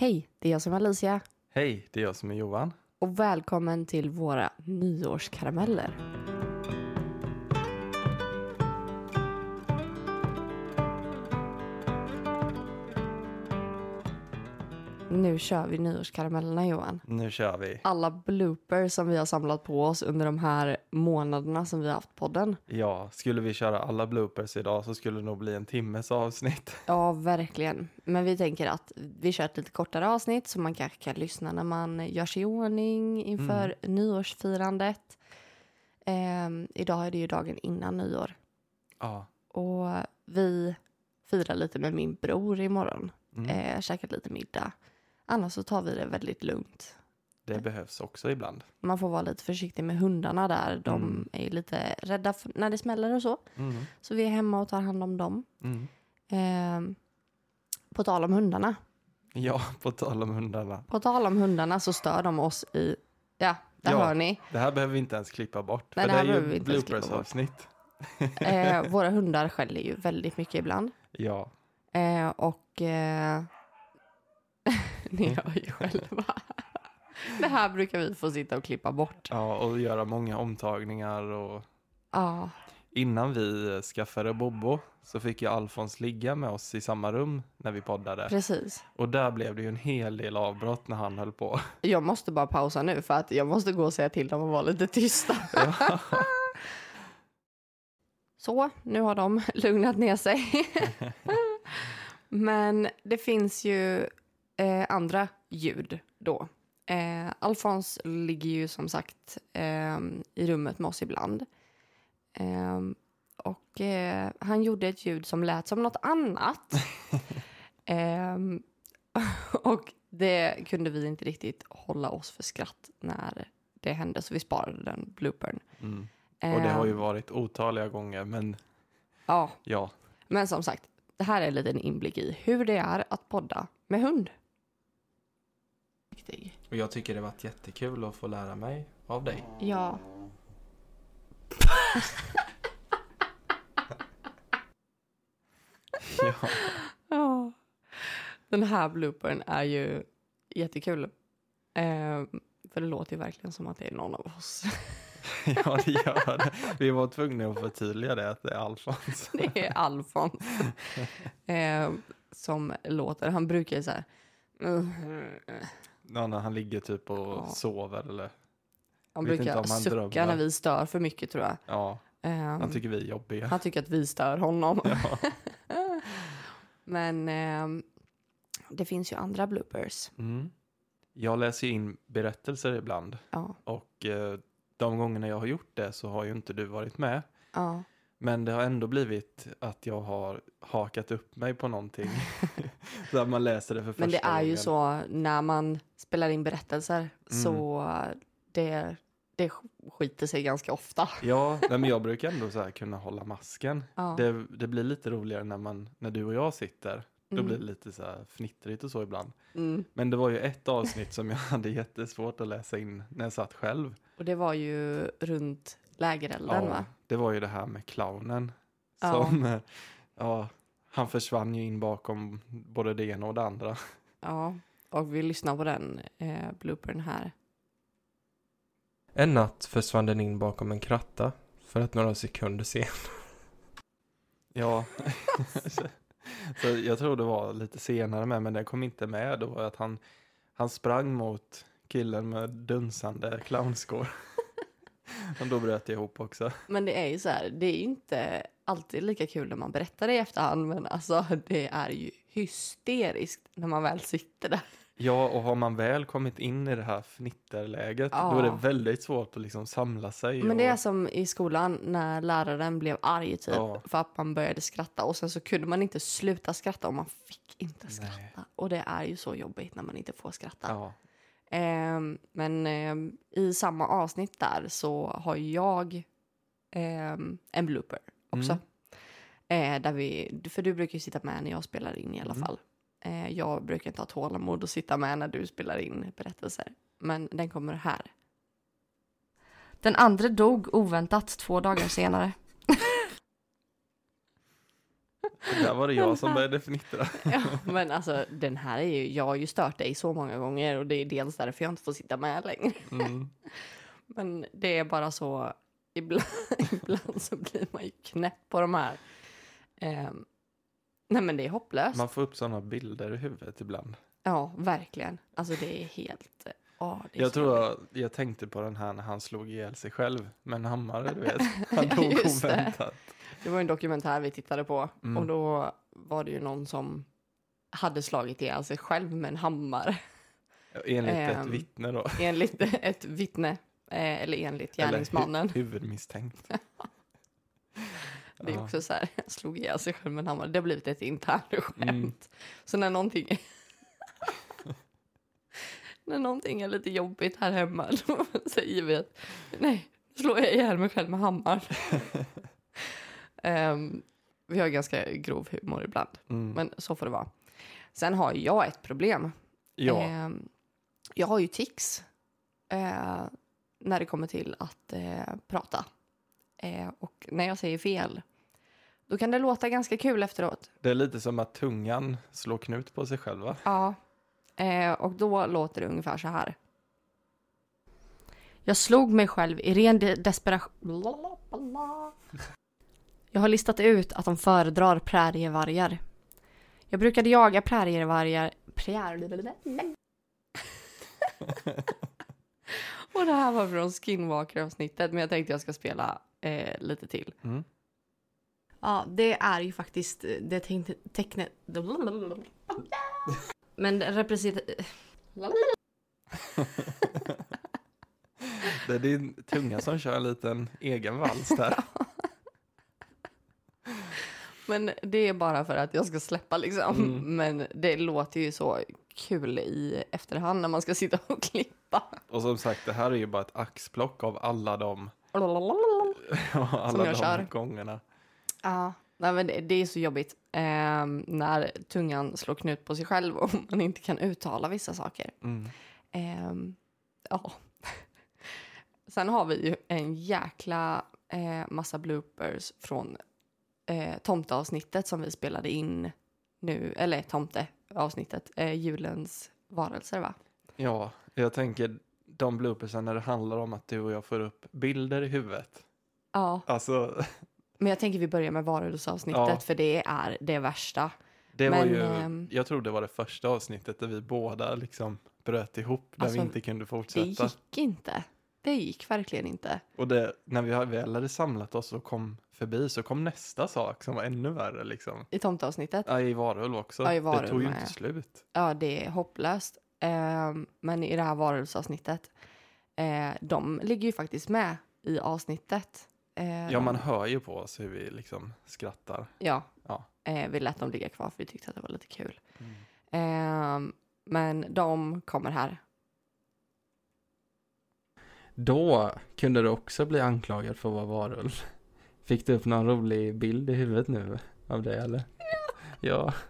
Hej, det är jag som är Alicia Hej, det är jag som är Johan. och välkommen till våra nyårskarameller. Nu kör vi nyårskaramellerna Johan. Nu kör vi. Alla bloopers som vi har samlat på oss under de här månaderna som vi har haft podden. Ja, skulle vi köra alla bloopers idag så skulle det nog bli en timmes avsnitt. Ja, verkligen. Men vi tänker att vi kör ett lite kortare avsnitt så man kanske kan lyssna när man gör sig i ordning inför nyårsfirandet. Ehm, idag är det ju dagen innan nyår Ja. och vi firar lite med min bror imorgon. Mm. Eh, käkar lite middag. Annars så tar vi det väldigt lugnt. Det behövs också ibland. Man får vara lite försiktig med hundarna där. De Mm. är ju lite rädda när det smäller och så. Mm. Så vi är hemma och tar hand om dem. Mm. Ehm, på tal om hundarna. Ja, på tal om hundarna. På tal om hundarna så stör de oss i... Ja, där Ja. hör ni. Det här behöver vi inte ens klippa bort. Nej, för det det här är ju bort. bloopers-avsnitt. Eh, våra hundar skäller ju väldigt mycket ibland. Ja. Eh, och... Ni hör ju själva. Det här brukar vi få sitta och klippa bort. ja, och göra många omtagningar. Och... Ja, Innan vi skaffade Bobo så fick ju Alfons ligga med oss i samma rum när vi poddade. precis. Och där blev det ju en hel del avbrott när han höll på. Jag måste bara pausa nu för att jag måste gå och säga till dem att vara lite tysta. Så, nu har de lugnat ner sig. Men det finns ju andra ljud då. Eh, Alfons ligger ju som sagt eh, i rummet med oss ibland. Eh, och eh, han gjorde ett ljud som lät som något annat. eh, och det kunde vi inte riktigt hålla oss för skratt när det hände så vi sparade den bloopern. Mm. Och det har ju Eh, varit otaliga gånger, men Ja, ja. men som sagt, det här är en liten inblick i hur det är att podda med hund. Riktig. Och jag tycker det varit jättekul att få lära mig av dig. Ja. ja. ja. Den här bloopern är ju jättekul. Eh, för det låter ju verkligen som att det är någon av oss. Ja, det gör det. Vi var tvungna att förtydliga det, att det är Alfons. Det är Alfons eh, som låter. Han brukar ju så här. Ja, när han ligger typ och Ja. sover eller... Han Vet brukar han sucka drömmer. när vi stör för mycket tror jag. Ja, Eh, han tycker vi är jobbiga. han tycker att vi stör honom. Ja. Men ehm, det finns ju andra bloopers. Mm. Jag läser in berättelser ibland Ja, och eh, de gångerna jag har gjort det så har ju inte du varit med. ja. Men det har ändå blivit att jag har hakat upp mig på någonting. så att man läser det för första Men det är ju gången. så när man spelar in berättelser Mm. så det, det skiter sig ganska ofta. Ja, men jag brukar ändå så kunna hålla masken. Ja. Det, det blir lite roligare när, man, när du och jag sitter. Då Mm. blir det lite så här fnittrigt och så ibland. Mm. Men det var ju ett avsnitt som jag hade jättesvårt att läsa in när jag satt själv. Och det var ju runt lägerelden va? det var ju det här med clownen. Ja. Som, ja, han försvann ju in bakom både det ena och det andra. Ja, och vi lyssnar på den eh, bloopern här. En natt försvann den in bakom en kratta för att några sekunder sen. Ja, så, så jag tror det var lite senare med, men den kom inte med. Då att han, han sprang mot killen med dunsande clownskor. Och då bröt jag ihop också. Men det är ju så här, det är ju inte alltid lika kul när man berättar det i efterhand, men alltså det är ju hysteriskt när man väl sitter där. Ja, och har man väl kommit in i det här fnitterläget, Ja. då är det väldigt svårt att liksom samla sig. Men och, det är som i skolan när läraren blev arg typ Ja. för att man började skratta och sen så kunde man inte sluta skratta och man fick inte Nej. skratta. Och det är ju så jobbigt när man inte får skratta. ja. Ehm, men ehm, i samma avsnitt där så har jag ehm, en blooper också. Mm. Eh, där vi, för du brukar ju sitta med när jag spelar in i alla Mm. fall. Eh, jag brukar inte ha tålamod att sitta med när du spelar in berättelser. Men den kommer här. Den andra dog oväntat två dagar senare. Där var det jag som började fnittra. Ja, men alltså den här är ju, jag har ju stört dig så många gånger och det är dels därför jag inte får sitta med längre. Mm. Men det är bara så, ibland, ibland så blir man ju knäpp på de här. Ehm, nej men det är hopplöst. Man får upp sådana bilder i huvudet ibland. Ja, verkligen. Alltså det är helt... Är Jag tror jag, jag tänkte på den här när han slog ihjäl sig själv med en hammare, du vet. Han dog just det. Det var en dokumentär vi tittade på Mm. och då var det ju någon som hade slagit ihjäl sig själv med en hammare Enligt ett Ehm, vittne då. enligt ett vittne. Eh, eller enligt Eller gärningsmannen. hu- huvudmisstänkt. Det är Ja. också så här, slog ihjäl sig själv med en hammare. Det har blivit ett internt skämt. Mm. Så när någonting när någonting är lite jobbigt här hemma då säger vi att nej, slår jag ihjäl mig själv med hammaren. Ehm, vi har ganska grov humor ibland, Mm. men så får det vara. Sen har jag ett problem. ja, Ehm, jag har ju tics eh, när det kommer till att eh, prata. Eh, och när jag säger fel, då kan det låta ganska kul efteråt. det är lite som att tungan slår knut på sig själv, va? Ja, och då låter det ungefär så här. Jag slog mig själv i ren de- desperation. Jag har listat ut att de föredrar prärievargar. Jag brukade jaga prärievargar... Prär... och det här var från Skinwalker-avsnittet, men jag tänkte jag ska spela eh, lite till. Mm. Ja, det är ju faktiskt det tecknet... tecknet men det representerar... Det är din tunga som kör en liten egen vals där. Men det är bara för att jag ska släppa liksom. Mm. Men det låter ju så kul i efterhand när man ska sitta och klippa. Och som sagt, det här är ju bara ett axplock av alla de, Ja, alla jag de kör. gångerna. nej, men det, det är så jobbigt ehm, när tungan slår knut på sig själv och man inte kan uttala vissa saker. Mm. Ehm, ja. Sen har vi ju en jäkla eh, massa bloopers från eh, tomteavsnittet som vi spelade in nu, eller tomteavsnittet, eh, julens varelser va? Ja, jag tänker de bloopersen när det handlar om att du och jag får upp bilder i huvudet. Ja, Alltså, men jag tänker vi börjar med varulvsavsnittet Ja. för det är det värsta. det var Men, ju, ehm, jag tror det var det första avsnittet där vi båda liksom bröt ihop, där Alltså, vi inte kunde Det fortsätta. gick inte. Det gick verkligen inte. Och det, när vi väl hade samlat oss och kom förbi så kom nästa sak som var ännu värre liksom. I tomteavsnittet. Ja, i Varulv också. Ja, i det Varulv tog ju inte slut. Ja, det är hopplöst. Ehm, men i det här varulvsavsnittet, eh, de ligger ju faktiskt med i avsnittet. Eh, Ja, man hör ju på oss hur vi liksom skrattar. Ja, Ja. Eh, vi lät dem ligga kvar för vi tyckte att det var lite kul. Ehm, men de kommer här. Då kunde du också bli anklagad för att vara varulv. Fick du upp någon rolig bild i huvudet nu av det eller? Ja.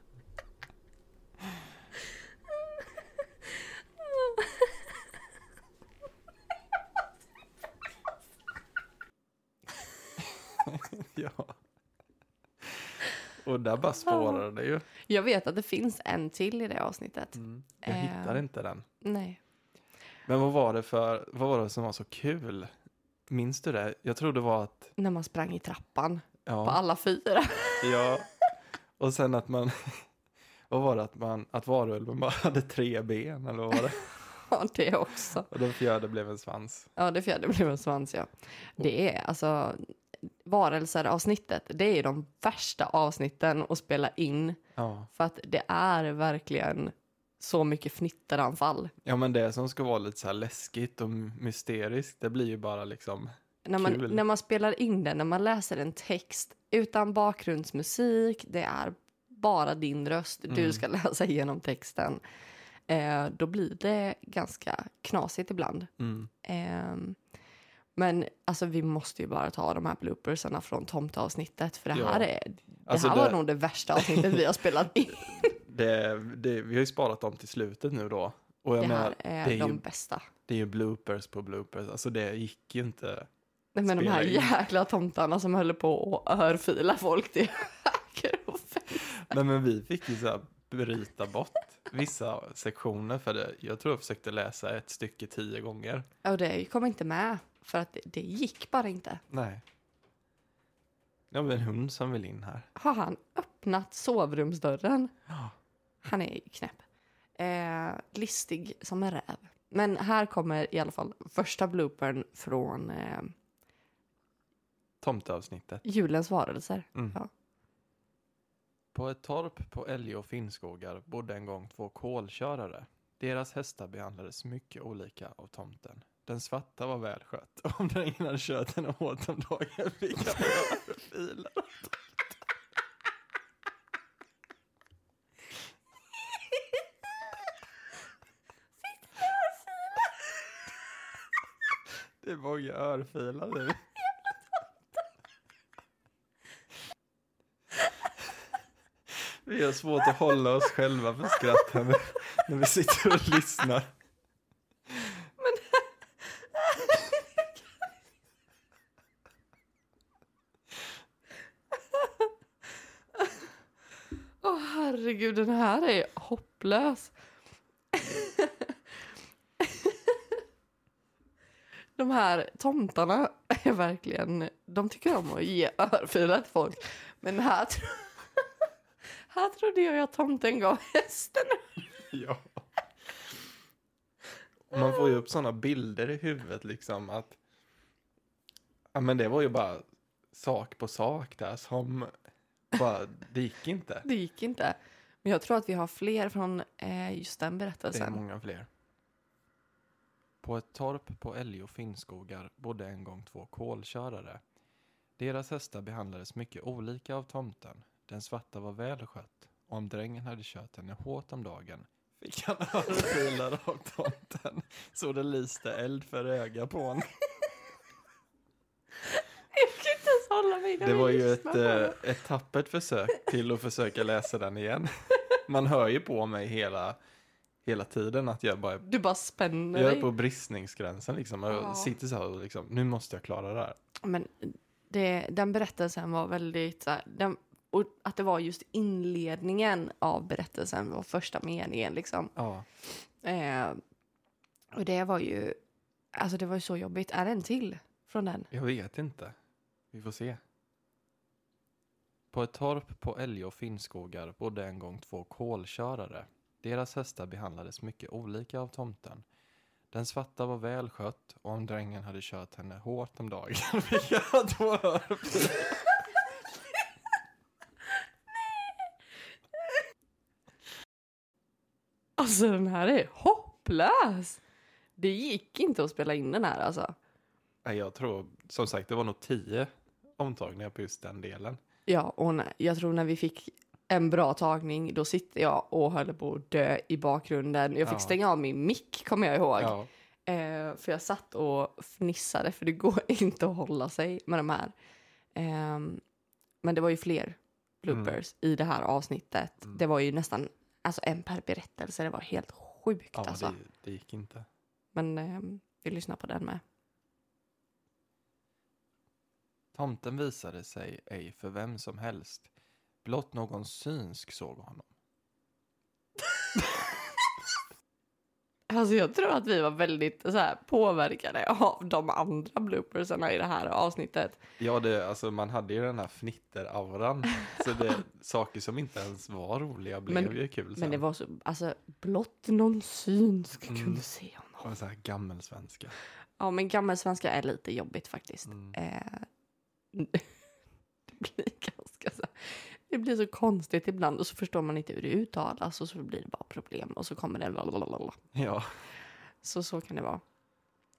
ja. Och där bara spårade det ju. Jag vet att det finns en till i det avsnittet. Mm. Jag Eh. hittar inte den. Nej. Men vad var det för, vad var det som var så kul? Minns du det? Jag tror det var att, När man sprang i trappan på ja, alla fyra. ja. Och sen att man, vad var det att man, att varulven bara hade tre ben eller vad var det? Ja, det också. Och den fjärde blev en svans. Ja, det fjärde blev en svans, ja. Det är alltså varelser-avsnittet. Det är de värsta avsnitten att spela in. Ja. För att det är verkligen så mycket fnitteranfall. Ja men det som ska vara lite så här läskigt och mysteriskt, det blir ju bara liksom, När man, Kul. när man spelar in den, när man läser en text utan bakgrundsmusik, det är bara din röst, du Mm. ska läsa igenom texten. Eh, då blir det ganska knasigt ibland. mm. Ehm, men alltså vi måste ju bara ta de här bloopersarna från tomteavsnittet för det Ja. här, är, det Alltså här det- var nog det värsta avsnittet vi har spelat in. det, det, vi har ju sparat dem till slutet nu då. Och jag det menar, här är, det de ju- basta. det är ju bloopers på bloopers, alltså det gick ju inte. Nej, men de här in. jäkla tomtarna som höll på att örfila folk till höger Nej men vi fick ju så här bryta bort vissa sektioner för det. Jag tror jag försökte läsa ett stycke tio gånger. Och det kom inte med, för att det, det gick bara inte. Nej. Det var en hund som vill in här. Har han öppnat sovrumsdörren? Ja. Han är knäpp. Eh, listig som en räv. Men här kommer i alla fall första bloopern från eh, Tomteavsnittet. julens varelser. Mm. Ja. På ett torp på Älge och Finnskogar bodde en gång två kolkörare. Deras hästar behandlades mycket olika av tomten. Den svarta var välskött. Om den ena hade kört henne åt om dagen fick han örfilar. Det är många örfilar nu. Vi har svårt att hålla oss själva för skratt här när, när vi sitter och lyssnar. Åh herregud, den här är hopplös. De här tomtarna är verkligen, de tycker om att ge örfilar till folk. Men här, tro, här trodde jag att tomten gav hästen. Ja. Och man får ju upp sådana bilder i huvudet liksom att ja men det var ju bara sak på sak där som bara, det gick inte. Det gick inte. Men jag tror att vi har fler från eh, just den Det är berättelsen. många fler. På ett torp på Älg och Finnskogar bodde en gång två kolkörare. Deras hästar behandlades mycket olika av tomten. Den svarta var välskött och om drängen hade kört henne hårt om dagen fick han örfilar av tomten så det lyste eld för öga på honom. Det var ju ett, eh, ett tappert försök till att försöka läsa den igen. Man hör ju på mig hela, hela tiden att jag bara Du bara spänner jag är dig. på bristningsgränsen liksom. Jag Ja. sitter så här och liksom, nu måste jag klara det här. Men det, den berättelsen var väldigt... Så här, den, och att det var just inledningen av berättelsen var första meningen. Liksom. Ja. Eh, och det var ju... Alltså det var ju så jobbigt. Är det en till från den? Jag vet inte. Vi får se. På ett torp på Älge och Finnskogar bodde en gång två kolkörare. Deras hästar behandlades mycket olika av tomten. Den svarta var välskött och om drängen hade kört henne hårt om dagen fick jag örfilar. Alltså den här är hopplös! Det gick inte att spela in den här alltså. Nej, Jag tror, som sagt, det var nog tio omtagningar på just den delen. Ja, och när, jag tror när vi fick en bra tagning, då sitter jag och höll på att dö i bakgrunden. Jag fick Ja. stänga av min mick, kommer jag ihåg. Ja, Eh, för jag satt och fnissade, för det går inte att hålla sig med de här. Ehm, men det var ju fler bloopers i det här avsnittet. Mm. Det var ju nästan alltså en per berättelse. Det var helt sjukt ja alltså. det, det gick inte. Men ehm, vi lyssnar på den med. Tomten visade sig ej för vem som helst. Blott någon synsk såg honom. Alltså jag tror att vi var väldigt så här, påverkade av de andra bloopersarna i det här avsnittet. Ja, det, alltså man hade ju den här fnitter-auran. så det, saker som inte ens var roliga blev Men- ju kul sen. Men det var så, alltså blott någon synsk Mm. kunde se honom. var så här gammelsvenska. Ja, men gammelsvenska är lite jobbigt faktiskt. Mm. Eh, det blir det blir så konstigt ibland och så förstår man inte hur det uttalas och så blir det bara problem och så kommer det lalalala. Ja, Så så kan det vara.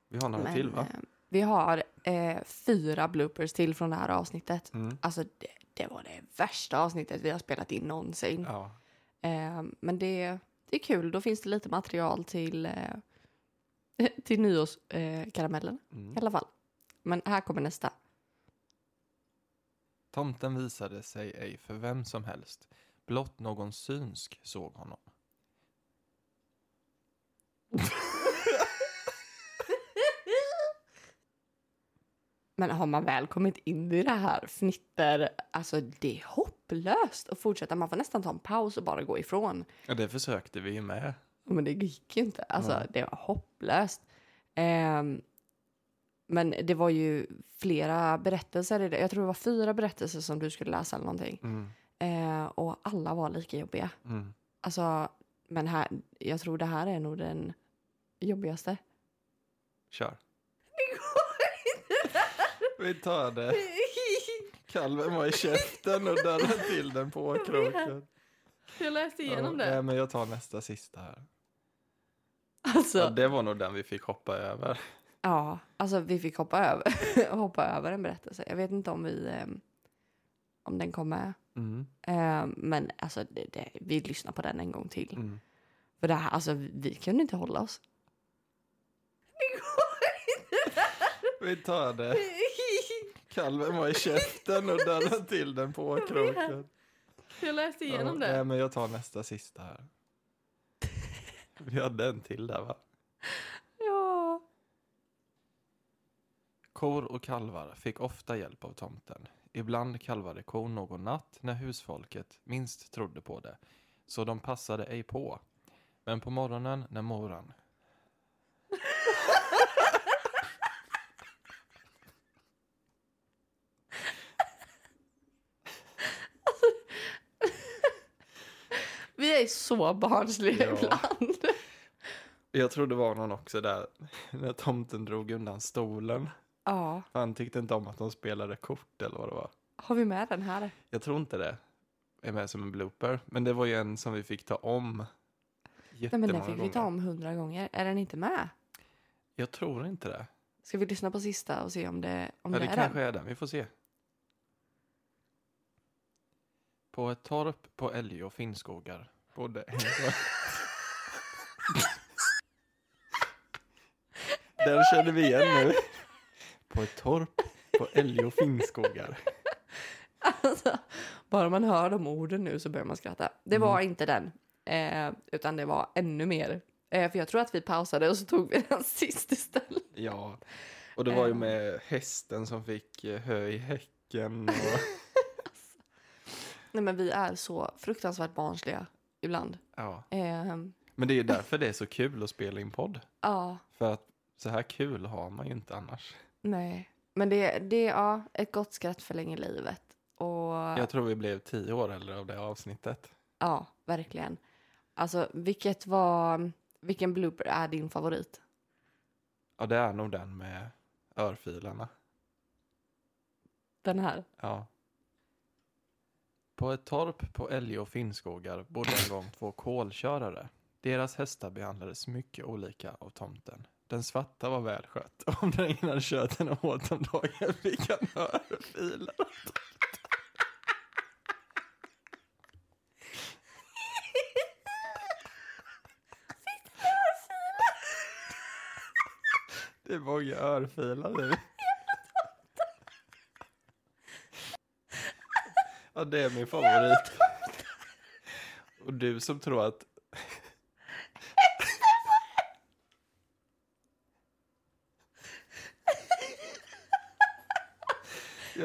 vi har några Men, till va? eh, vi har eh, fyra bloopers till från det här avsnittet. Mm. Alltså det, det var det värsta avsnittet vi har spelat in någonsin. Ja. Eh, men det, det är kul, då finns det lite material till, eh, till nyårskaramellen karamellen, Mm. i alla fall. Men här kommer nästa. Tomten visade sig ej för vem som helst. Blott någon synsk såg honom. Men har man väl kommit in i det här fnitter, alltså det är hopplöst att fortsätta. Man får nästan ta en paus och bara gå ifrån. Ja, det försökte vi ju med. Men det gick ju inte. Alltså, Nej. det var hopplöst. Ehm, men det var ju flera berättelser. i det. Jag tror det var fyra berättelser som du skulle läsa eller någonting. Mm. Eh, och alla var lika jobbiga. Mm. Alltså, men här, jag tror det här är nog den jobbigaste. Kör. Vi tar det. Kalven var i käften och darrade till den på kroken. Jag läste igenom ja, det. Nej, men jag tar nästa sista här. Alltså, Ja, det var nog den vi fick hoppa över. Ja, alltså vi fick hoppa över, hoppa över en berättelse. Jag vet inte om vi eh, om den kom med. Mm. Eh, men alltså, det, det, vi lyssnar på den en gång till. Mm. För det här, alltså, vi kunde inte hålla oss. Vi tar det. Kalven var i käften och darrade till den på kroken. Jag läste Ja, nej, men jag tar nästa sista här. Vi hade en till där va? Ja. Kor och kalvar fick ofta hjälp av tomten. Ibland kalvade kon någon natt när husfolket minst trodde på det, så de passade ej på. Men på morgonen när moran... Vi är så barnsliga Ja. ibland. Jag tror det var någon också där, när tomten drog undan stolen. Ja. Han tyckte inte om att de spelade kort eller vad det var. Har vi med den här? Jag tror inte det är med som en blooper, men det var ju en som vi fick ta om Nej, men den fick vi ta gånger. om hundra gånger. Är den inte med? Jag tror inte det. Ska vi lyssna på sista och se om det, om Ja, det, det är kanske den? är den. Vi får se. På ett torp på Älgö och Finnskogar bodde en... Den känner vi igen nu. På ett torp på Älgö och Finnskogar. Alltså, bara man hör de orden nu så börjar man skratta. Det var Mm. inte den, eh, utan det var ännu mer. Eh, för jag tror att vi pausade och så tog vi den sist istället. Ja, och det var ju Eh. med hästen som fick eh, hö i häcken. Och... Nej, men vi är så fruktansvärt barnsliga ibland. Ja. Eh, Men det är ju därför det är så kul att spela in podd. ja, För att så här kul har man ju inte annars. Nej. Men det, det ja, ett gott skratt förlänger livet. Och Jag tror vi blev tio år äldre av det avsnittet. ja, verkligen. Alltså, vilket var, vilken blooper är din favorit? Ja, det är nog den med örfilarna. Den här? Ja. På ett torp på Älgö och Finnskogar bodde en gång två kolkörare. Deras hästar behandlades mycket olika av tomten. Den svarta var välskött. Om den ena den åt om dagen fick han örfilar. Det är många örfilar nu. Ja, det är min favorit. Och du som tror att...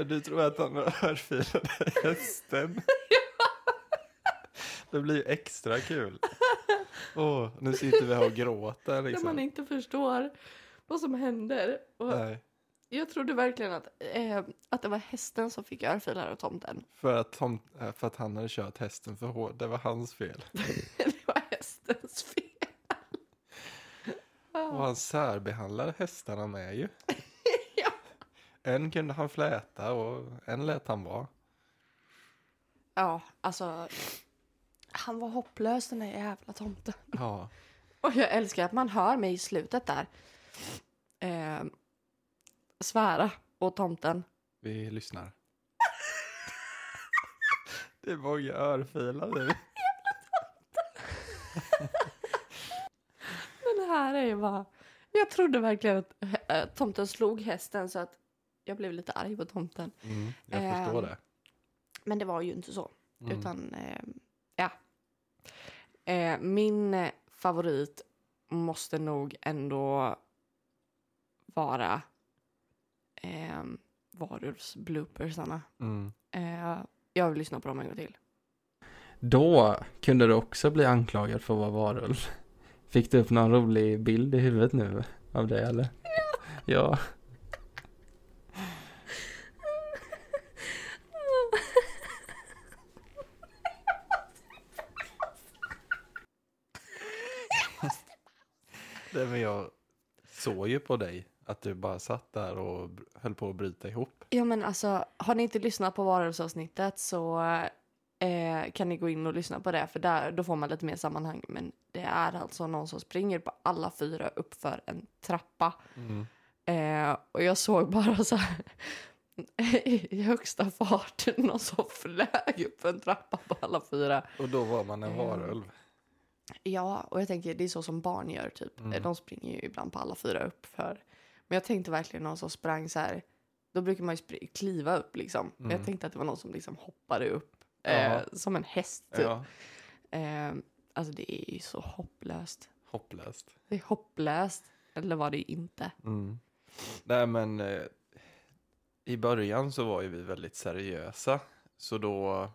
du tror att han örfilade hästen. Det blir ju extra kul. Åh, nu sitter vi här och gråter När man liksom. inte förstår vad som händer. Och Nej, jag trodde verkligen att, eh, att det var hästen som fick örfilar av tomten. för att, Tom, äh, för att han hade kört hästen för hårt. Det var hans fel. det var hästens fel. Och han särbehandlade hästarna med ju. En kunde han fläta och en lät han vara. Ja, alltså. Han var hopplös den där jävla tomten. Ja. Och jag älskar att man hör mig i slutet där. Eh, svära åt tomten. Vi lyssnar. Det är många örfilar nu. Den här är ju bara... Jag trodde verkligen att äh, tomten slog hästen så att jag blev lite arg på tomten. Mm, jag Ehm, förstår det. Men det var ju inte så. Mm. Utan, eh, ja. Eh, min eh, favorit måste nog ändå vara eh, varulvsbloopersarna. Mm. Eh, Jag vill lyssna på dem en gång till. Då kunde du också bli anklagad för att vara varulv. Fick du upp någon rolig bild i huvudet nu av det eller? Ja. Det, men jag såg ju på dig att du bara satt där och höll på att bryta ihop. Ja men alltså, har ni inte lyssnat på varulvsavsnittet så eh, kan ni gå in och lyssna på det för där, då får man lite mer sammanhang. Men det är alltså någon som springer på alla fyra uppför en trappa. Mm. Eh, och jag såg bara så här i högsta fart någon som flög upp en trappa på alla fyra. Och då var man en Mm. varulv. Ja, och jag tänker det är så som barn gör typ. Mm. De springer ju ibland på alla fyra uppför. Men jag tänkte verkligen någon som sprang så här. Då brukar man ju kliva upp liksom. Men Mm. jag tänkte att det var någon som liksom hoppade upp. Eh, som en häst typ. Ja, Eh, alltså det är ju så hopplöst. hopplöst. Det är hopplöst. Eller var det ju inte. Mm. Nej men eh, i början så var ju vi väldigt seriösa. Så då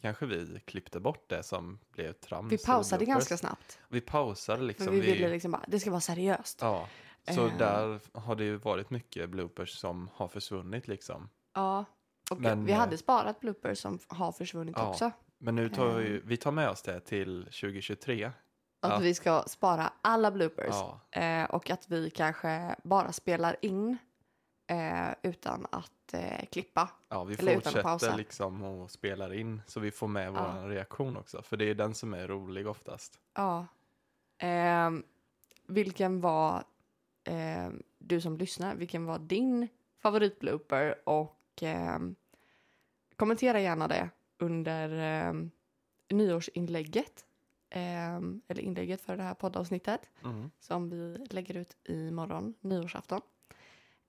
kanske vi klippte bort det som blev trams. Vi pausade ganska snabbt. Vi pausade liksom. För vi ville liksom bara, det ska vara seriöst. Ja, så Eh. där har det ju varit mycket bloopers som har försvunnit liksom. Ja. Och Men, vi eh, hade sparat bloopers som har försvunnit Ja. också. Men nu tar vi, Eh. vi tar med oss det till 2023. Att Ja. vi ska spara alla bloopers. Ja, Eh, och att vi kanske bara spelar in eh, utan att eh, klippa. ja vi Eller fortsätter liksom och spelar in så vi får med Ja. vår reaktion också. För det är den som är rolig oftast. Ja. Ehm, vilken var, ehm, du som lyssnar, vilken var din favoritblooper? Och ehm, kommentera gärna det under ehm, nyårsinlägget. Eller inlägget för det här poddavsnittet. Mm. som vi lägger ut imorgon, nyårsafton.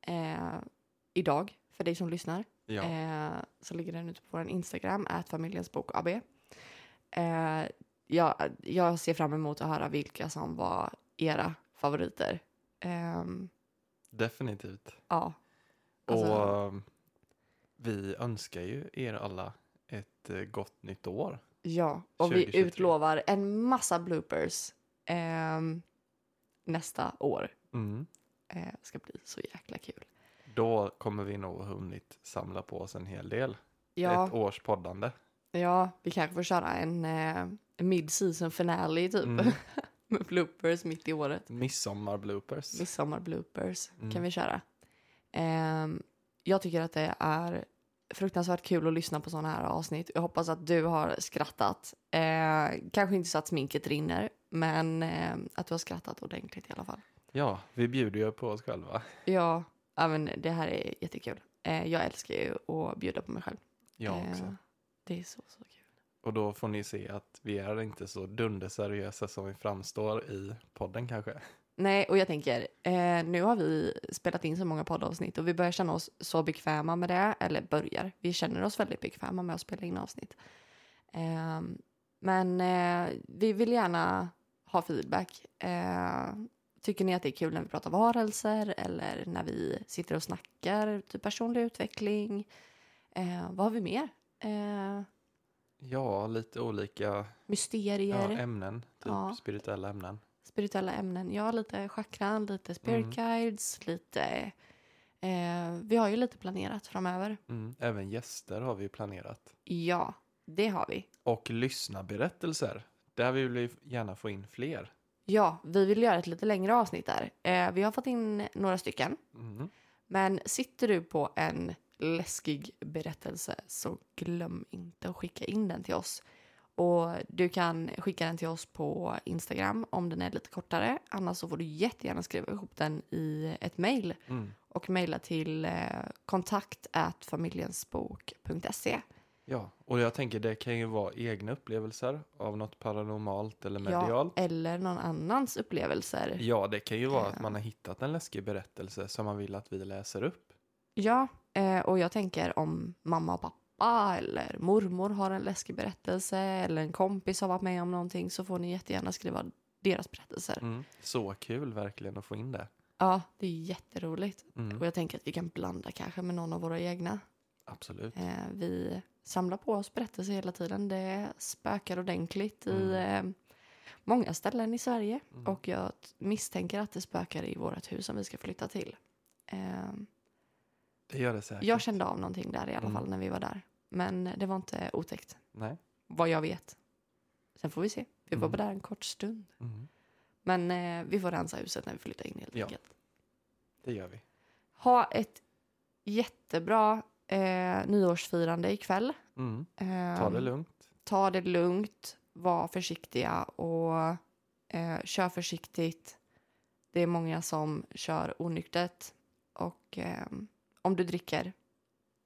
Eh, idag, för dig som lyssnar, Ja. eh, så ligger den ute på vår Instagram, familjens bok AB. Eh, jag, jag ser fram emot att höra vilka som var era favoriter. Ehm, Definitivt. ja. Alltså, Och um, vi önskar ju er alla ett eh, gott nytt år. ja, och vi 2023. utlovar en massa bloopers ehm, nästa år. Mm. Eh, ska bli så jäkla kul. Då kommer vi nog hunnit samla på oss en hel del. Ja, Ett års poddande. Ja, vi kanske får köra en eh, mid-season finale typ. Mm. Med bloopers mitt i året. Midsommar-bloopers. Midsommar-bloopers Mm. kan vi köra. Ehm, jag tycker att det är fruktansvärt kul att lyssna på sådana här avsnitt. Jag hoppas att du har skrattat. Eh, kanske inte så att sminket rinner, men eh, att du har skrattat ordentligt i alla fall. Ja, vi bjuder ju på oss själva. Ja, men det här är jättekul. Eh, jag älskar ju att bjuda på mig själv. Jag Eh, också. det är så, så kul. Och då får ni se att vi är inte så dunderseriösa som vi framstår i podden kanske. Nej, och jag tänker, eh, nu har vi spelat in så många poddavsnitt och vi börjar känna oss så bekväma med det, eller börjar, vi känner oss väldigt bekväma med att spela in avsnitt. Men eh, vi vill gärna ha feedback. Tycker ni att det är kul när vi pratar varelser eller när vi sitter och snackar typ personlig utveckling? Eh, vad har vi mer? Eh, Ja, lite olika mysterier? ja, ämnen. Typ Ja. spirituella ämnen. spirituella ämnen. Ja, lite chakran, lite spirit Mm. guides, lite... Eh, vi har ju lite planerat framöver. Mm. Även gäster har vi planerat. Ja, det har vi. Och lyssnarberättelser. Där vill vi gärna få in fler. Ja, vi vill göra ett lite längre avsnitt där. Eh, vi har fått in några stycken. Mm. Men sitter du på en läskig berättelse så glöm inte att skicka in den till oss. Och du kan skicka den till oss på Instagram om den är lite kortare. Annars så får du jättegärna skriva ihop den i ett mejl Mm. och mejla till eh, kontakt familjensbok.se. Ja, och jag tänker det kan ju vara egna upplevelser av något paranormalt eller Ja, medialt. eller någon annans upplevelser. Ja, det kan ju vara att Eh. man har hittat en läskig berättelse som man vill att vi läser upp. Ja, eh, och jag tänker om mamma och pappa eller mormor har en läskig berättelse eller en kompis har varit med om någonting så får ni jättegärna skriva deras berättelser. Mm. Så kul verkligen att få in det. Ja, det är jätteroligt. Mm. Och jag tänker att vi kan blanda kanske med någon av våra egna. Absolut. Eh, vi samlar på oss berättelser hela tiden. Det spökar ordentligt i Mm. eh, många ställen i Sverige. Mm. Och jag misstänker att det spökar i vårt hus som vi ska flytta till. Eh, Det gör det säkert. jag kände av någonting där i alla Mm. fall när vi var där. Men det var inte otäckt, Nej. vad jag vet. Sen får vi se. Vi var Mm. bara där en kort stund. Mm. Men eh, vi får rensa huset när vi flyttar in helt Ja. enkelt. Det gör vi. Ha ett jättebra eh, nyårsfirande ikväll. Mm. Eh, Ta det lugnt. ta det lugnt, var försiktiga och eh, kör försiktigt. Det är många som kör onyktert och eh, om du dricker,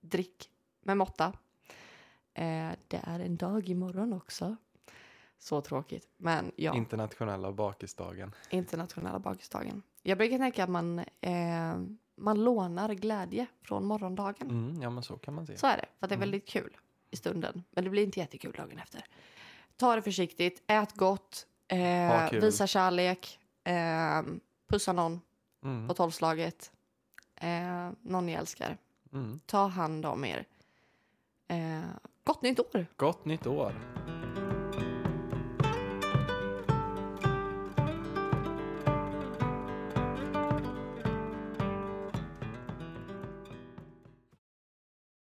drick med måtta. Eh, det är en dag imorgon också. Så tråkigt, men ja, Internationella bakisdagen. internationella bakisdagen. Jag brukar tänka att man, eh, man lånar glädje från morgondagen. Mm. Ja, men så kan man se. Så är det, för att det är Mm. väldigt kul i stunden. Men det blir inte jättekul dagen efter. Ta det försiktigt, ät gott, eh, visa kärlek, eh, pussa någon Mm. på tolvslaget, eh, någon ni älskar. Mm. Ta hand om er. Eh, gott nytt år! Gott nytt år!